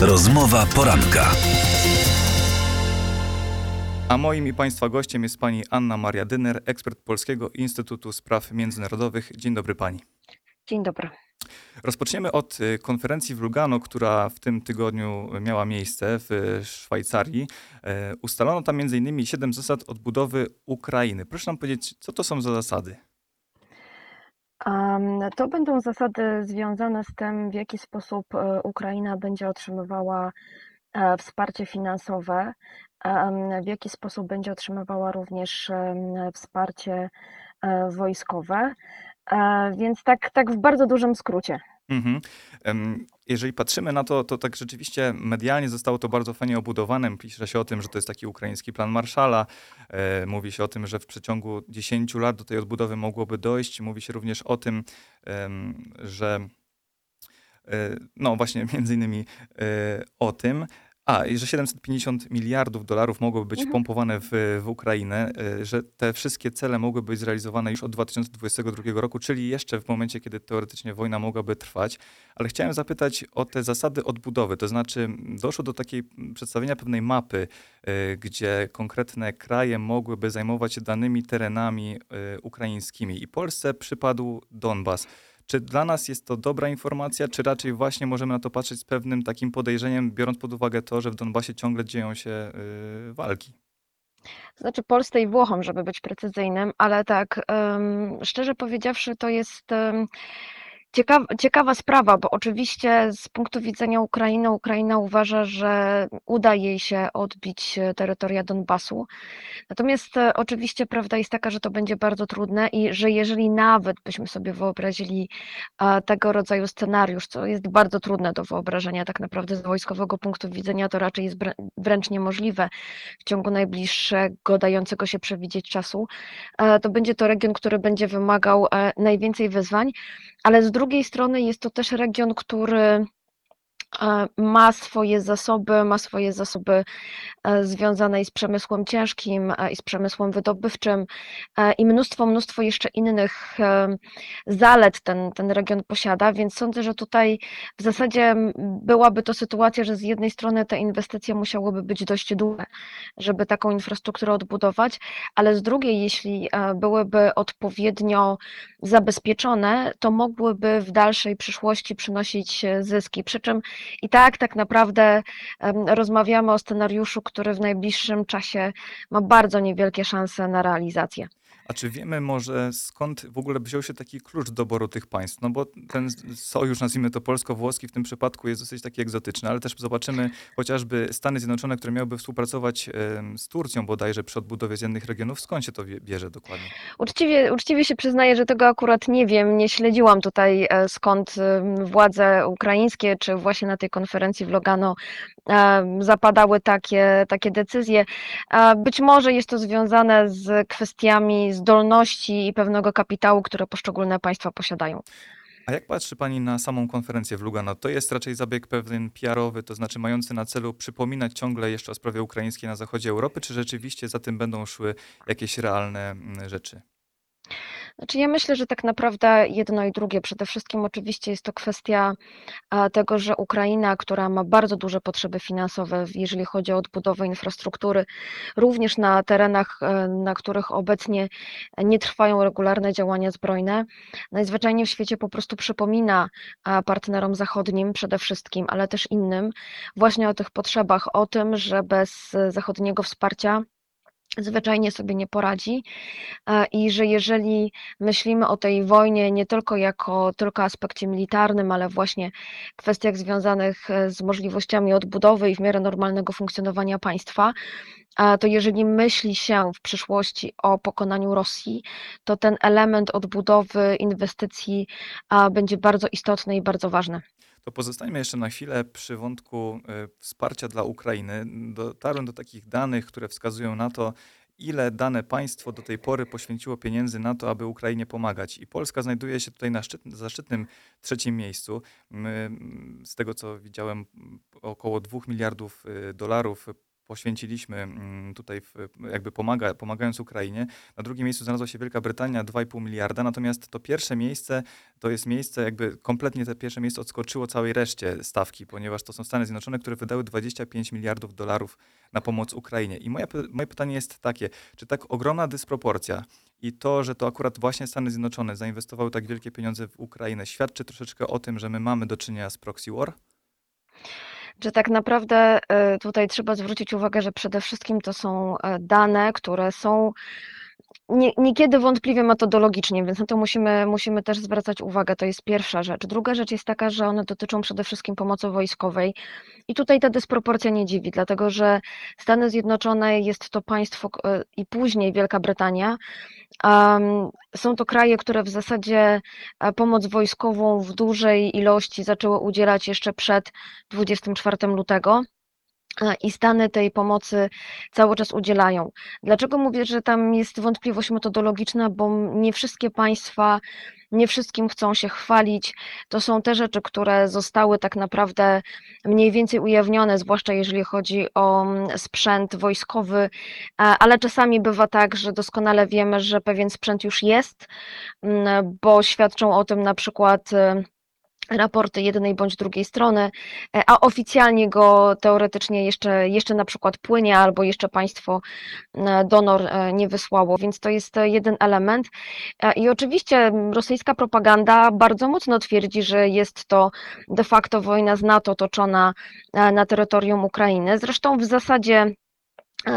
Rozmowa poranka. A moim i Państwa gościem jest pani Anna Maria Dyner, ekspert Polskiego Instytutu Spraw Międzynarodowych. Dzień dobry pani. Dzień dobry. Rozpoczniemy od y, konferencji w Lugano, która w tym tygodniu miała miejsce w Szwajcarii. E, ustalono tam m.in. siedem zasad odbudowy Ukrainy. Proszę nam powiedzieć, co to są za zasady? To będą zasady związane z tym, w jaki sposób e, Ukraina będzie otrzymywała e, wsparcie finansowe, w jaki sposób będzie otrzymywała również wsparcie wojskowe. Więc tak, tak w bardzo dużym skrócie. Mhm. Jeżeli patrzymy na to, to tak rzeczywiście medialnie zostało to bardzo fajnie obudowane. Pisze się o tym, że to jest taki ukraiński plan Marszala. E, mówi się o tym, że w przeciągu 10 lat do tej odbudowy mogłoby dojść. Mówi się również o tym, że e, no właśnie między innymi e, o tym. A, i że 750 miliardów dolarów mogłoby być mhm. pompowane w, w Ukrainę, y, że te wszystkie cele mogłyby być zrealizowane już od 2022 roku, czyli jeszcze w momencie, kiedy teoretycznie wojna mogłaby trwać. Ale chciałem zapytać o te zasady odbudowy, to znaczy doszło do takiej przedstawienia pewnej mapy, y, gdzie konkretne kraje mogłyby zajmować się danymi terenami y, ukraińskimi i Polsce przypadł Donbas. Czy dla nas jest to dobra informacja, czy raczej właśnie możemy na to patrzeć z pewnym takim podejrzeniem, biorąc pod uwagę to, że w Donbasie ciągle dzieją się yy, walki? Znaczy Polsce i Włochom, żeby być precyzyjnym, ale tak, szczerze powiedziawszy, to jest Ciekawa, ciekawa sprawa, bo oczywiście z punktu widzenia Ukrainy, Ukraina uważa, że uda jej się odbić e, terytoria Donbasu. Natomiast e, oczywiście prawda jest taka, że to będzie bardzo trudne i że jeżeli nawet byśmy sobie wyobrazili e, tego rodzaju scenariusz, co jest bardzo trudne do wyobrażenia, tak naprawdę z wojskowego punktu widzenia to raczej jest wręcz niemożliwe w ciągu najbliższego dającego się przewidzieć czasu, to będzie to region, który będzie wymagał najwięcej wyzwań, ale z drugiej strony jest to też region, który ma swoje zasoby, ma swoje zasoby e, związane i z przemysłem ciężkim, e, i z przemysłem wydobywczym, e, i mnóstwo, mnóstwo jeszcze innych zalet ten, ten region posiada, więc sądzę, że tutaj w zasadzie byłaby to sytuacja, że z jednej strony te inwestycje musiałyby być dość duże, żeby taką infrastrukturę odbudować, ale z drugiej, jeśli byłyby odpowiednio zabezpieczone, to mogłyby w dalszej przyszłości przynosić zyski. Przy czym i tak, tak naprawdę rozmawiamy o scenariuszu, który w najbliższym czasie ma bardzo niewielkie szanse na realizację. A czy wiemy może skąd w ogóle wziął się taki klucz doboru tych państw? No bo ten sojusz, nazwijmy to polsko-włoski, w tym przypadku jest dosyć taki egzotyczny, ale też zobaczymy chociażby Stany Zjednoczone, które miałyby współpracować z Turcją bodajże przy odbudowie z jednych regionów. Skąd się to bierze dokładnie? Uczciwie, uczciwie się przyznaję, że tego akurat nie wiem. Nie śledziłam tutaj e, skąd władze ukraińskie, czy właśnie na tej konferencji w Logano zapadały takie, takie decyzje. Być może jest to związane z kwestiami zdolności i pewnego kapitału, które poszczególne państwa posiadają. A jak patrzy Pani na samą konferencję w Lugano? To jest raczej zabieg pewien PR-owy, to znaczy mający na celu przypominać ciągle jeszcze o sprawie ukraińskiej na zachodzie Europy, czy rzeczywiście za tym będą szły jakieś realne mm, rzeczy? Znaczy ja myślę, że tak naprawdę jedno i drugie. Przede wszystkim oczywiście jest to kwestia tego, że Ukraina, która ma bardzo duże potrzeby finansowe, jeżeli chodzi o odbudowę infrastruktury, również na terenach, e, na których obecnie nie trwają regularne działania zbrojne, najzwyczajniej w świecie po prostu przypomina partnerom zachodnim przede wszystkim, ale też innym, właśnie o tych potrzebach, o tym, że bez zachodniego wsparcia zwyczajnie sobie nie poradzi e, i że jeżeli myślimy o tej wojnie nie tylko jako tylko aspekcie militarnym, ale właśnie kwestiach związanych e, z możliwościami odbudowy i w miarę normalnego funkcjonowania państwa, to jeżeli myśli się w przyszłości o pokonaniu Rosji, to ten element odbudowy inwestycji będzie bardzo istotny i bardzo ważny. To pozostańmy jeszcze na chwilę przy wątku e, wsparcia dla Ukrainy. Dotarłem do takich danych, które wskazują na to, ile dane państwo do tej pory poświęciło pieniędzy na to, aby Ukrainie pomagać. I Polska znajduje się tutaj na szczyt, zaszczytnym trzecim miejscu. My, z tego co widziałem, około 2 miliardów e, dolarów poświęciliśmy mm, tutaj w, jakby pomaga, pomagając Ukrainie. Na drugim miejscu znalazła się Wielka Brytania 2,5 miliarda, natomiast to pierwsze miejsce to jest miejsce, jakby kompletnie to pierwsze miejsce odskoczyło całej reszcie stawki, ponieważ to są Stany Zjednoczone, które wydały 25 miliardów dolarów na pomoc Ukrainie. I moje, moje pytanie jest takie, czy tak ogromna dysproporcja i to, że to akurat właśnie Stany Zjednoczone zainwestowały tak wielkie pieniądze w Ukrainę, świadczy troszeczkę o tym, że my mamy do czynienia z proxy war? Że tak naprawdę e, tutaj trzeba zwrócić uwagę, że przede wszystkim to są e, dane, które są nie, niekiedy wątpliwie metodologicznie, więc na to musimy, musimy też zwracać uwagę. To jest pierwsza rzecz. Druga rzecz jest taka, że one dotyczą przede wszystkim pomocy wojskowej. I tutaj ta dysproporcja nie dziwi, dlatego że Stany Zjednoczone jest to państwo e, i później Wielka Brytania. Um, są to kraje, które w zasadzie e, pomoc wojskową w dużej ilości zaczęły udzielać jeszcze przed 24 lutego i Stany tej pomocy cały czas udzielają. Dlaczego mówię, że tam jest wątpliwość metodologiczna? Bo nie wszystkie państwa, nie wszystkim chcą się chwalić. To są te rzeczy, które zostały tak naprawdę mniej więcej ujawnione, zwłaszcza jeżeli chodzi o sprzęt wojskowy, ale czasami bywa tak, że doskonale wiemy, że pewien sprzęt już jest, bo świadczą o tym na przykład y, raporty jednej bądź drugiej strony, e, a oficjalnie go teoretycznie jeszcze, jeszcze na przykład płynie albo jeszcze państwo e, donor e, nie wysłało, więc to jest jeden element. I oczywiście rosyjska propaganda bardzo mocno twierdzi, że jest to de facto wojna z NATO toczona na terytorium Ukrainy. Zresztą w zasadzie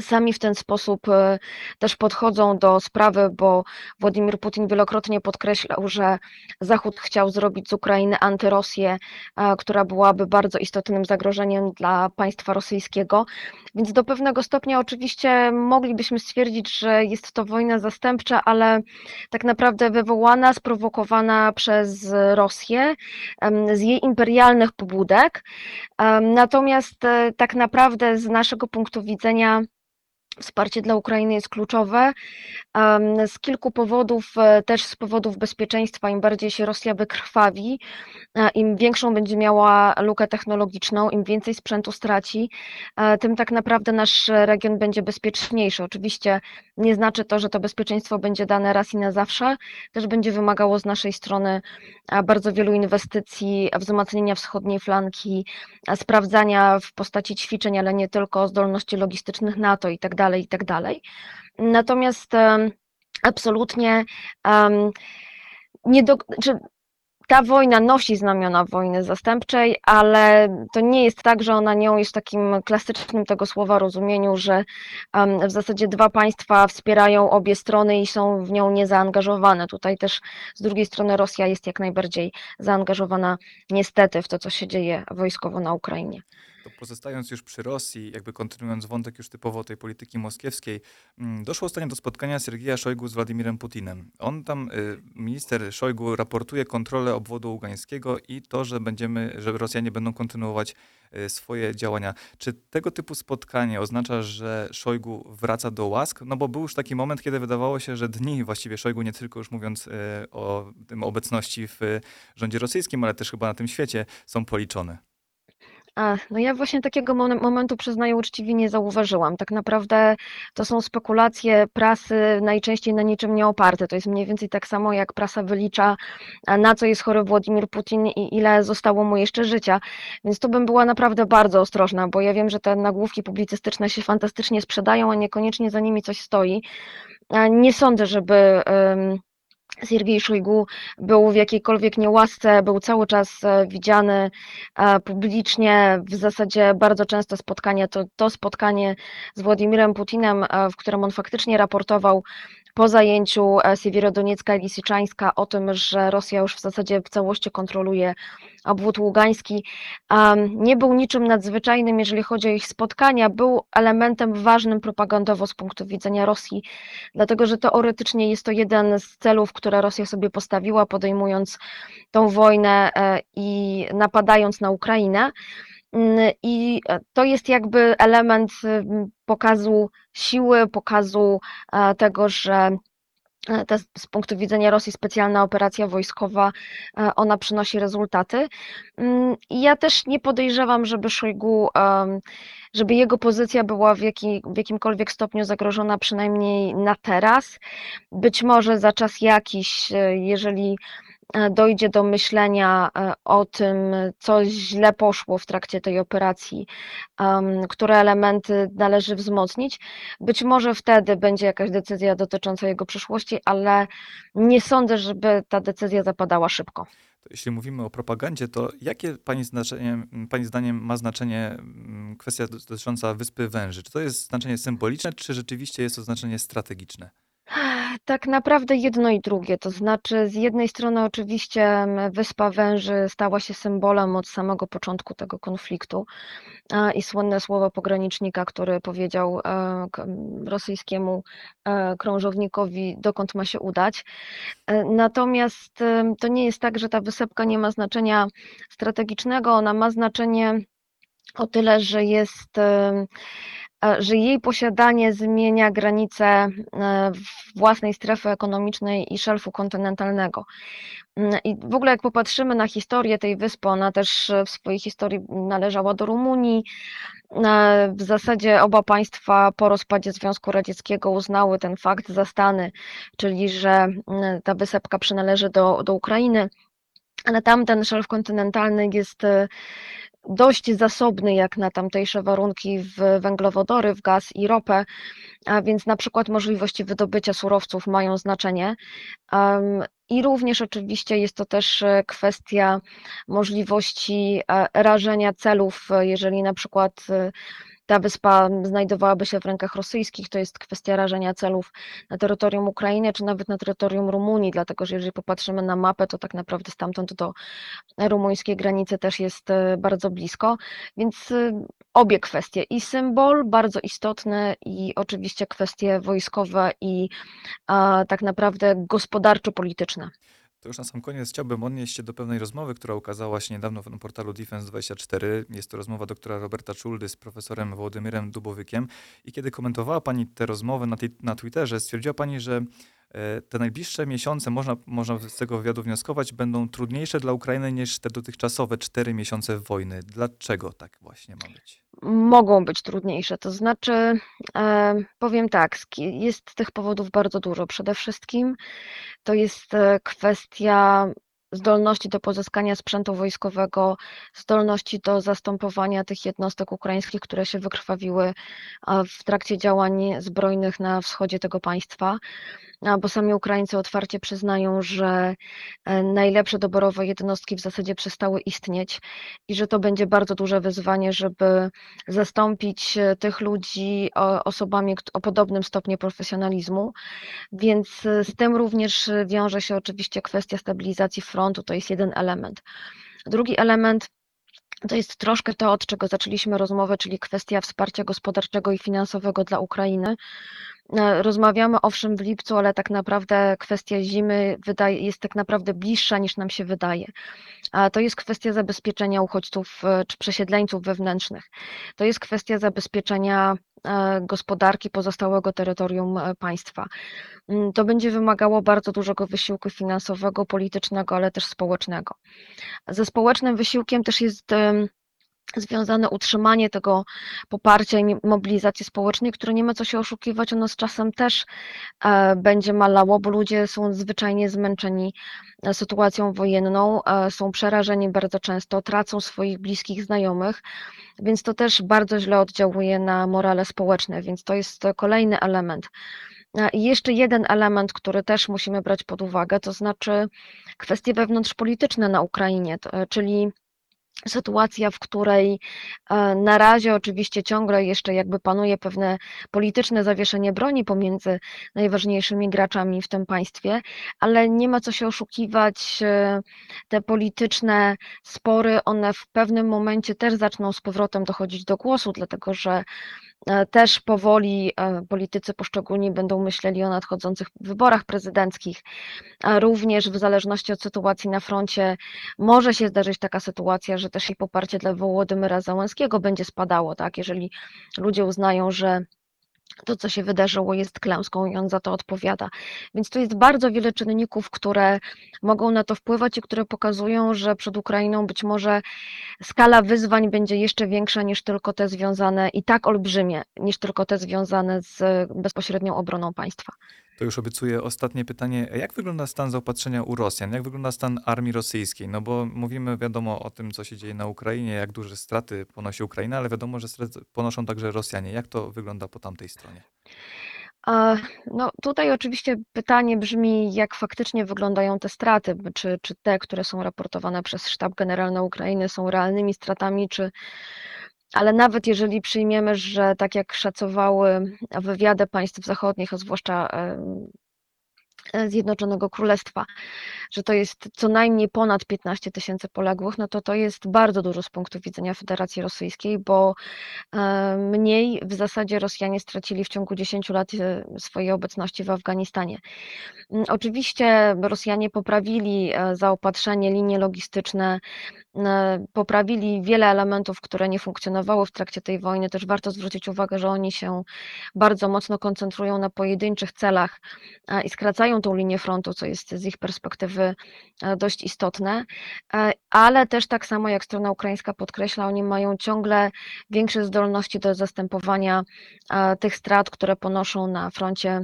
Sami w ten sposób e, też podchodzą do sprawy, bo Władimir Putin wielokrotnie podkreślał, że Zachód chciał zrobić z Ukrainy antyrosję, e, która byłaby bardzo istotnym zagrożeniem dla państwa rosyjskiego. Więc do pewnego stopnia oczywiście moglibyśmy stwierdzić, że jest to wojna zastępcza, ale tak naprawdę wywołana, sprowokowana przez Rosję z jej imperialnych pobudek. Natomiast e, tak naprawdę z naszego punktu widzenia Wsparcie dla Ukrainy jest kluczowe. Z kilku powodów, e, też z powodów bezpieczeństwa, im bardziej się Rosja wykrwawi, im większą będzie miała lukę technologiczną, im więcej sprzętu straci, tym tak naprawdę nasz region będzie bezpieczniejszy. Oczywiście nie znaczy to, że to bezpieczeństwo będzie dane raz i na zawsze, też będzie wymagało z naszej strony bardzo wielu inwestycji, wzmocnienia wschodniej flanki, sprawdzania w postaci ćwiczeń, ale nie tylko zdolności logistycznych NATO i tak dalej, i tak dalej. Natomiast absolutnie nie do, czy ta wojna nosi znamiona wojny zastępczej, ale to nie jest tak, że ona nią jest w takim klasycznym tego słowa rozumieniu, że w zasadzie dwa państwa wspierają obie strony i są w nią niezaangażowane. Tutaj też z drugiej strony Rosja jest jak najbardziej zaangażowana niestety w to, co się dzieje wojskowo na Ukrainie pozostając już przy Rosji, jakby kontynuując wątek już typowo tej polityki moskiewskiej, mm, doszło ostatnio do spotkania Sergieja Szojgu z Władimirem Putinem. On tam, y, minister Szojgu raportuje kontrolę obwodu ługańskiego i to, że będziemy, że Rosjanie będą kontynuować y, swoje działania. Czy tego typu spotkanie oznacza, że Szojgu wraca do łask? No bo był już taki moment, kiedy wydawało się, że dni właściwie Szojgu, nie tylko już mówiąc y, o tym obecności w rządzie rosyjskim, ale też chyba na tym świecie, są policzone. A, no ja właśnie takiego momentu przyznaję uczciwie nie zauważyłam. Tak naprawdę to są spekulacje prasy najczęściej na niczym nie oparte. To jest mniej więcej tak samo jak prasa wylicza na co jest chory Władimir Putin i ile zostało mu jeszcze życia. Więc tu bym była naprawdę bardzo ostrożna, bo ja wiem, że te nagłówki publicystyczne się fantastycznie sprzedają, a niekoniecznie za nimi coś stoi. Nie sądzę, żeby Siergiej Szojgu był w jakiejkolwiek niełasce, był cały czas e, widziany e, publicznie. W zasadzie bardzo często spotkanie to, to spotkanie z Władimirem Putinem, e, w którym on faktycznie raportował po zajęciu e, Siewierodoniecka i Lisiczańska o tym, że Rosja już w zasadzie w całości kontroluje obwód ługański, nie był niczym nadzwyczajnym, jeżeli chodzi o ich spotkania, był elementem ważnym propagandowo z punktu widzenia Rosji, dlatego że teoretycznie jest to jeden z celów, które Rosja sobie postawiła, podejmując tą wojnę e, i napadając na Ukrainę. Mm, I to jest jakby element pokazu siły, pokazu tego, że te, z punktu widzenia Rosji specjalna operacja wojskowa, ona przynosi rezultaty. Mm, ja też nie podejrzewam, żeby Szojgu żeby jego pozycja była w, jaki, w jakimkolwiek stopniu zagrożona, przynajmniej na teraz. Być może za czas jakiś, e, jeżeli e, dojdzie do myślenia e, o tym, co źle poszło w trakcie tej operacji, które elementy należy wzmocnić. Być może wtedy będzie jakaś decyzja dotycząca jego przyszłości, ale nie sądzę, żeby ta decyzja zapadała szybko jeśli mówimy o propagandzie, to jakie pani, znaczenie, pani zdaniem ma znaczenie mm, kwestia dotycząca Wyspy Węży? Czy to jest znaczenie symboliczne, czy rzeczywiście jest to znaczenie strategiczne? Tak naprawdę jedno i drugie. To znaczy, z jednej strony, oczywiście Wyspa Węży stała się symbolem od samego początku tego konfliktu i słynne słowa pogranicznika, który powiedział e, rosyjskiemu e, krążownikowi, dokąd ma się udać. E, natomiast to nie jest tak, że ta wysepka nie ma znaczenia strategicznego, ona ma znaczenie o tyle, że jest że jej posiadanie zmienia granice e, własnej strefy ekonomicznej i szelfu kontynentalnego. Mm, I w ogóle jak popatrzymy na historię tej wyspy, ona też w swojej historii należała do Rumunii. E, w zasadzie oba państwa po rozpadzie Związku Radzieckiego uznały ten fakt za stany, czyli że mm, ta wysepka przynależy do, do Ukrainy ale tamten szelf kontynentalny jest e, dość zasobny jak na tamtejsze warunki w węglowodory, w gaz i ropę, a więc na przykład możliwości wydobycia surowców mają znaczenie. I również oczywiście jest to też e, kwestia możliwości e, rażenia celów, jeżeli na przykład ta wyspa znajdowałaby się w rękach rosyjskich, to jest kwestia rażenia celów na terytorium Ukrainy, czy nawet na terytorium Rumunii, dlatego że jeżeli popatrzymy na mapę, to tak naprawdę stamtąd do rumuńskiej granicy też jest e, bardzo blisko, więc e, obie kwestie. I symbol bardzo istotny i oczywiście kwestie wojskowe i a, tak naprawdę gospodarczo-polityczne. To już na sam koniec chciałbym odnieść się do pewnej rozmowy, która ukazała się niedawno na portalu Defense24. Jest to rozmowa doktora Roberta Czuldy z profesorem Włodymirem Dubowykiem. I kiedy komentowała pani tę rozmowę na, na Twitterze, stwierdziła pani, że E, te najbliższe miesiące, można, można z tego wywiadu wnioskować, będą trudniejsze dla Ukrainy niż te dotychczasowe cztery miesiące wojny. Dlaczego tak właśnie ma być? Mogą być trudniejsze, to znaczy, e, powiem tak, jest tych powodów bardzo dużo. Przede wszystkim to jest e, kwestia zdolności do pozyskania sprzętu wojskowego, zdolności do zastępowania tych jednostek ukraińskich, które się wykrwawiły w trakcie działań zbrojnych na wschodzie tego państwa bo sami Ukraińcy otwarcie przyznają, że e, najlepsze doborowe jednostki w zasadzie przestały istnieć i że to będzie bardzo duże wyzwanie, żeby zastąpić e, tych ludzi osobami o podobnym stopniu profesjonalizmu. Więc e, z tym również wiąże się oczywiście kwestia stabilizacji frontu, to jest jeden element. Drugi element to jest troszkę to, od czego zaczęliśmy rozmowę, czyli kwestia wsparcia gospodarczego i finansowego dla Ukrainy. E, rozmawiamy owszem w lipcu, ale tak naprawdę kwestia zimy wydaje, jest tak naprawdę bliższa niż nam się wydaje. To jest kwestia zabezpieczenia uchodźców e, czy przesiedleńców wewnętrznych. To jest kwestia zabezpieczenia e, gospodarki pozostałego terytorium państwa. Mm, to będzie wymagało bardzo dużego wysiłku finansowego, politycznego, ale też społecznego. Ze społecznym wysiłkiem też jest związane utrzymanie tego poparcia i mobilizacji społecznej, które nie ma co się oszukiwać, ono z czasem też e, będzie malało, bo ludzie są zwyczajnie zmęczeni e, sytuacją wojenną, e, są przerażeni bardzo często, tracą swoich bliskich znajomych, więc to też bardzo źle oddziałuje na morale społeczne, więc to jest kolejny element. I jeszcze jeden element, który też musimy brać pod uwagę, to znaczy kwestie wewnątrzpolityczne na Ukrainie, czyli sytuacja, w której e, na razie oczywiście ciągle jeszcze jakby panuje pewne polityczne zawieszenie broni pomiędzy najważniejszymi graczami w tym państwie, ale nie ma co się oszukiwać, e, te polityczne spory, one w pewnym momencie też zaczną z powrotem dochodzić do głosu, dlatego że też powoli e, politycy poszczególni będą myśleli o nadchodzących wyborach prezydenckich. Również w zależności od sytuacji na froncie może się zdarzyć taka sytuacja, że też i poparcie dla Wołodymyra Załęskiego będzie spadało, tak? Jeżeli ludzie uznają, że to, co się wydarzyło, jest klęską i on za to odpowiada. Więc tu jest bardzo wiele czynników, które mogą na to wpływać i które pokazują, że przed Ukrainą być może skala wyzwań będzie jeszcze większa niż tylko te związane, i tak olbrzymie, niż tylko te związane z bezpośrednią obroną państwa. To już obiecuję ostatnie pytanie. Jak wygląda stan zaopatrzenia u Rosjan? Jak wygląda stan armii rosyjskiej? No bo mówimy wiadomo o tym, co się dzieje na Ukrainie, jak duże straty ponosi Ukraina, ale wiadomo, że straty ponoszą także Rosjanie. Jak to wygląda po tamtej stronie? No tutaj oczywiście pytanie brzmi, jak faktycznie wyglądają te straty, czy, czy te, które są raportowane przez Sztab Generalny Ukrainy są realnymi stratami, czy, ale nawet jeżeli przyjmiemy, że tak jak szacowały wywiady państw zachodnich, a zwłaszcza Zjednoczonego Królestwa, że to jest co najmniej ponad 15 tysięcy poległych, no to to jest bardzo dużo z punktu widzenia Federacji Rosyjskiej, bo e, mniej w zasadzie Rosjanie stracili w ciągu 10 lat e, swojej obecności w Afganistanie. Mm, oczywiście Rosjanie poprawili zaopatrzenie, linie logistyczne, poprawili wiele elementów, które nie funkcjonowały w trakcie tej wojny. Też warto zwrócić uwagę, że oni się bardzo mocno koncentrują na pojedynczych celach i skracają tą linię frontu, co jest z ich perspektywy e, dość istotne, e, ale też tak samo jak strona ukraińska podkreśla, oni mają ciągle większe zdolności do zastępowania e, tych strat, które ponoszą na froncie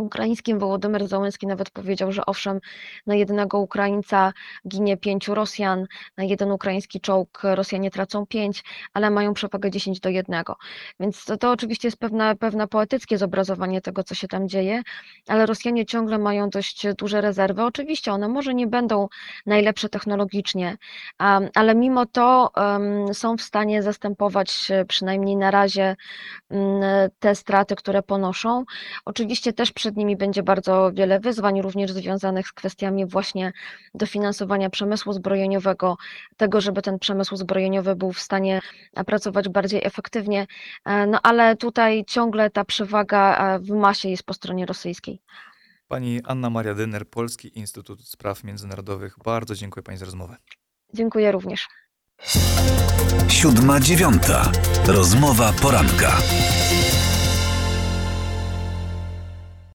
ukraińskim Wołodymyr Załęski nawet powiedział, że owszem, na jednego Ukraińca ginie pięciu Rosjan, na jeden ukraiński czołg Rosjanie tracą pięć, ale mają przewagę 10 do jednego. Więc to, to oczywiście jest pewne, pewne poetyckie zobrazowanie tego, co się tam dzieje, ale Rosjanie ciągle mają dość duże rezerwy. Oczywiście one może nie będą najlepsze technologicznie, ale mimo to są w stanie zastępować przynajmniej na razie mm, te straty, które ponoszą. Oczywiście też przy przed nimi będzie bardzo wiele wyzwań, również związanych z kwestiami właśnie dofinansowania przemysłu zbrojeniowego, tego, żeby ten przemysł zbrojeniowy był w stanie pracować bardziej efektywnie, e, no ale tutaj ciągle ta przewaga e, w masie jest po stronie rosyjskiej. Pani Anna Maria Dyner, Polski Instytut Spraw Międzynarodowych. Bardzo dziękuję Pani za rozmowę. Dziękuję również. Siódma dziewiąta. Rozmowa poranka.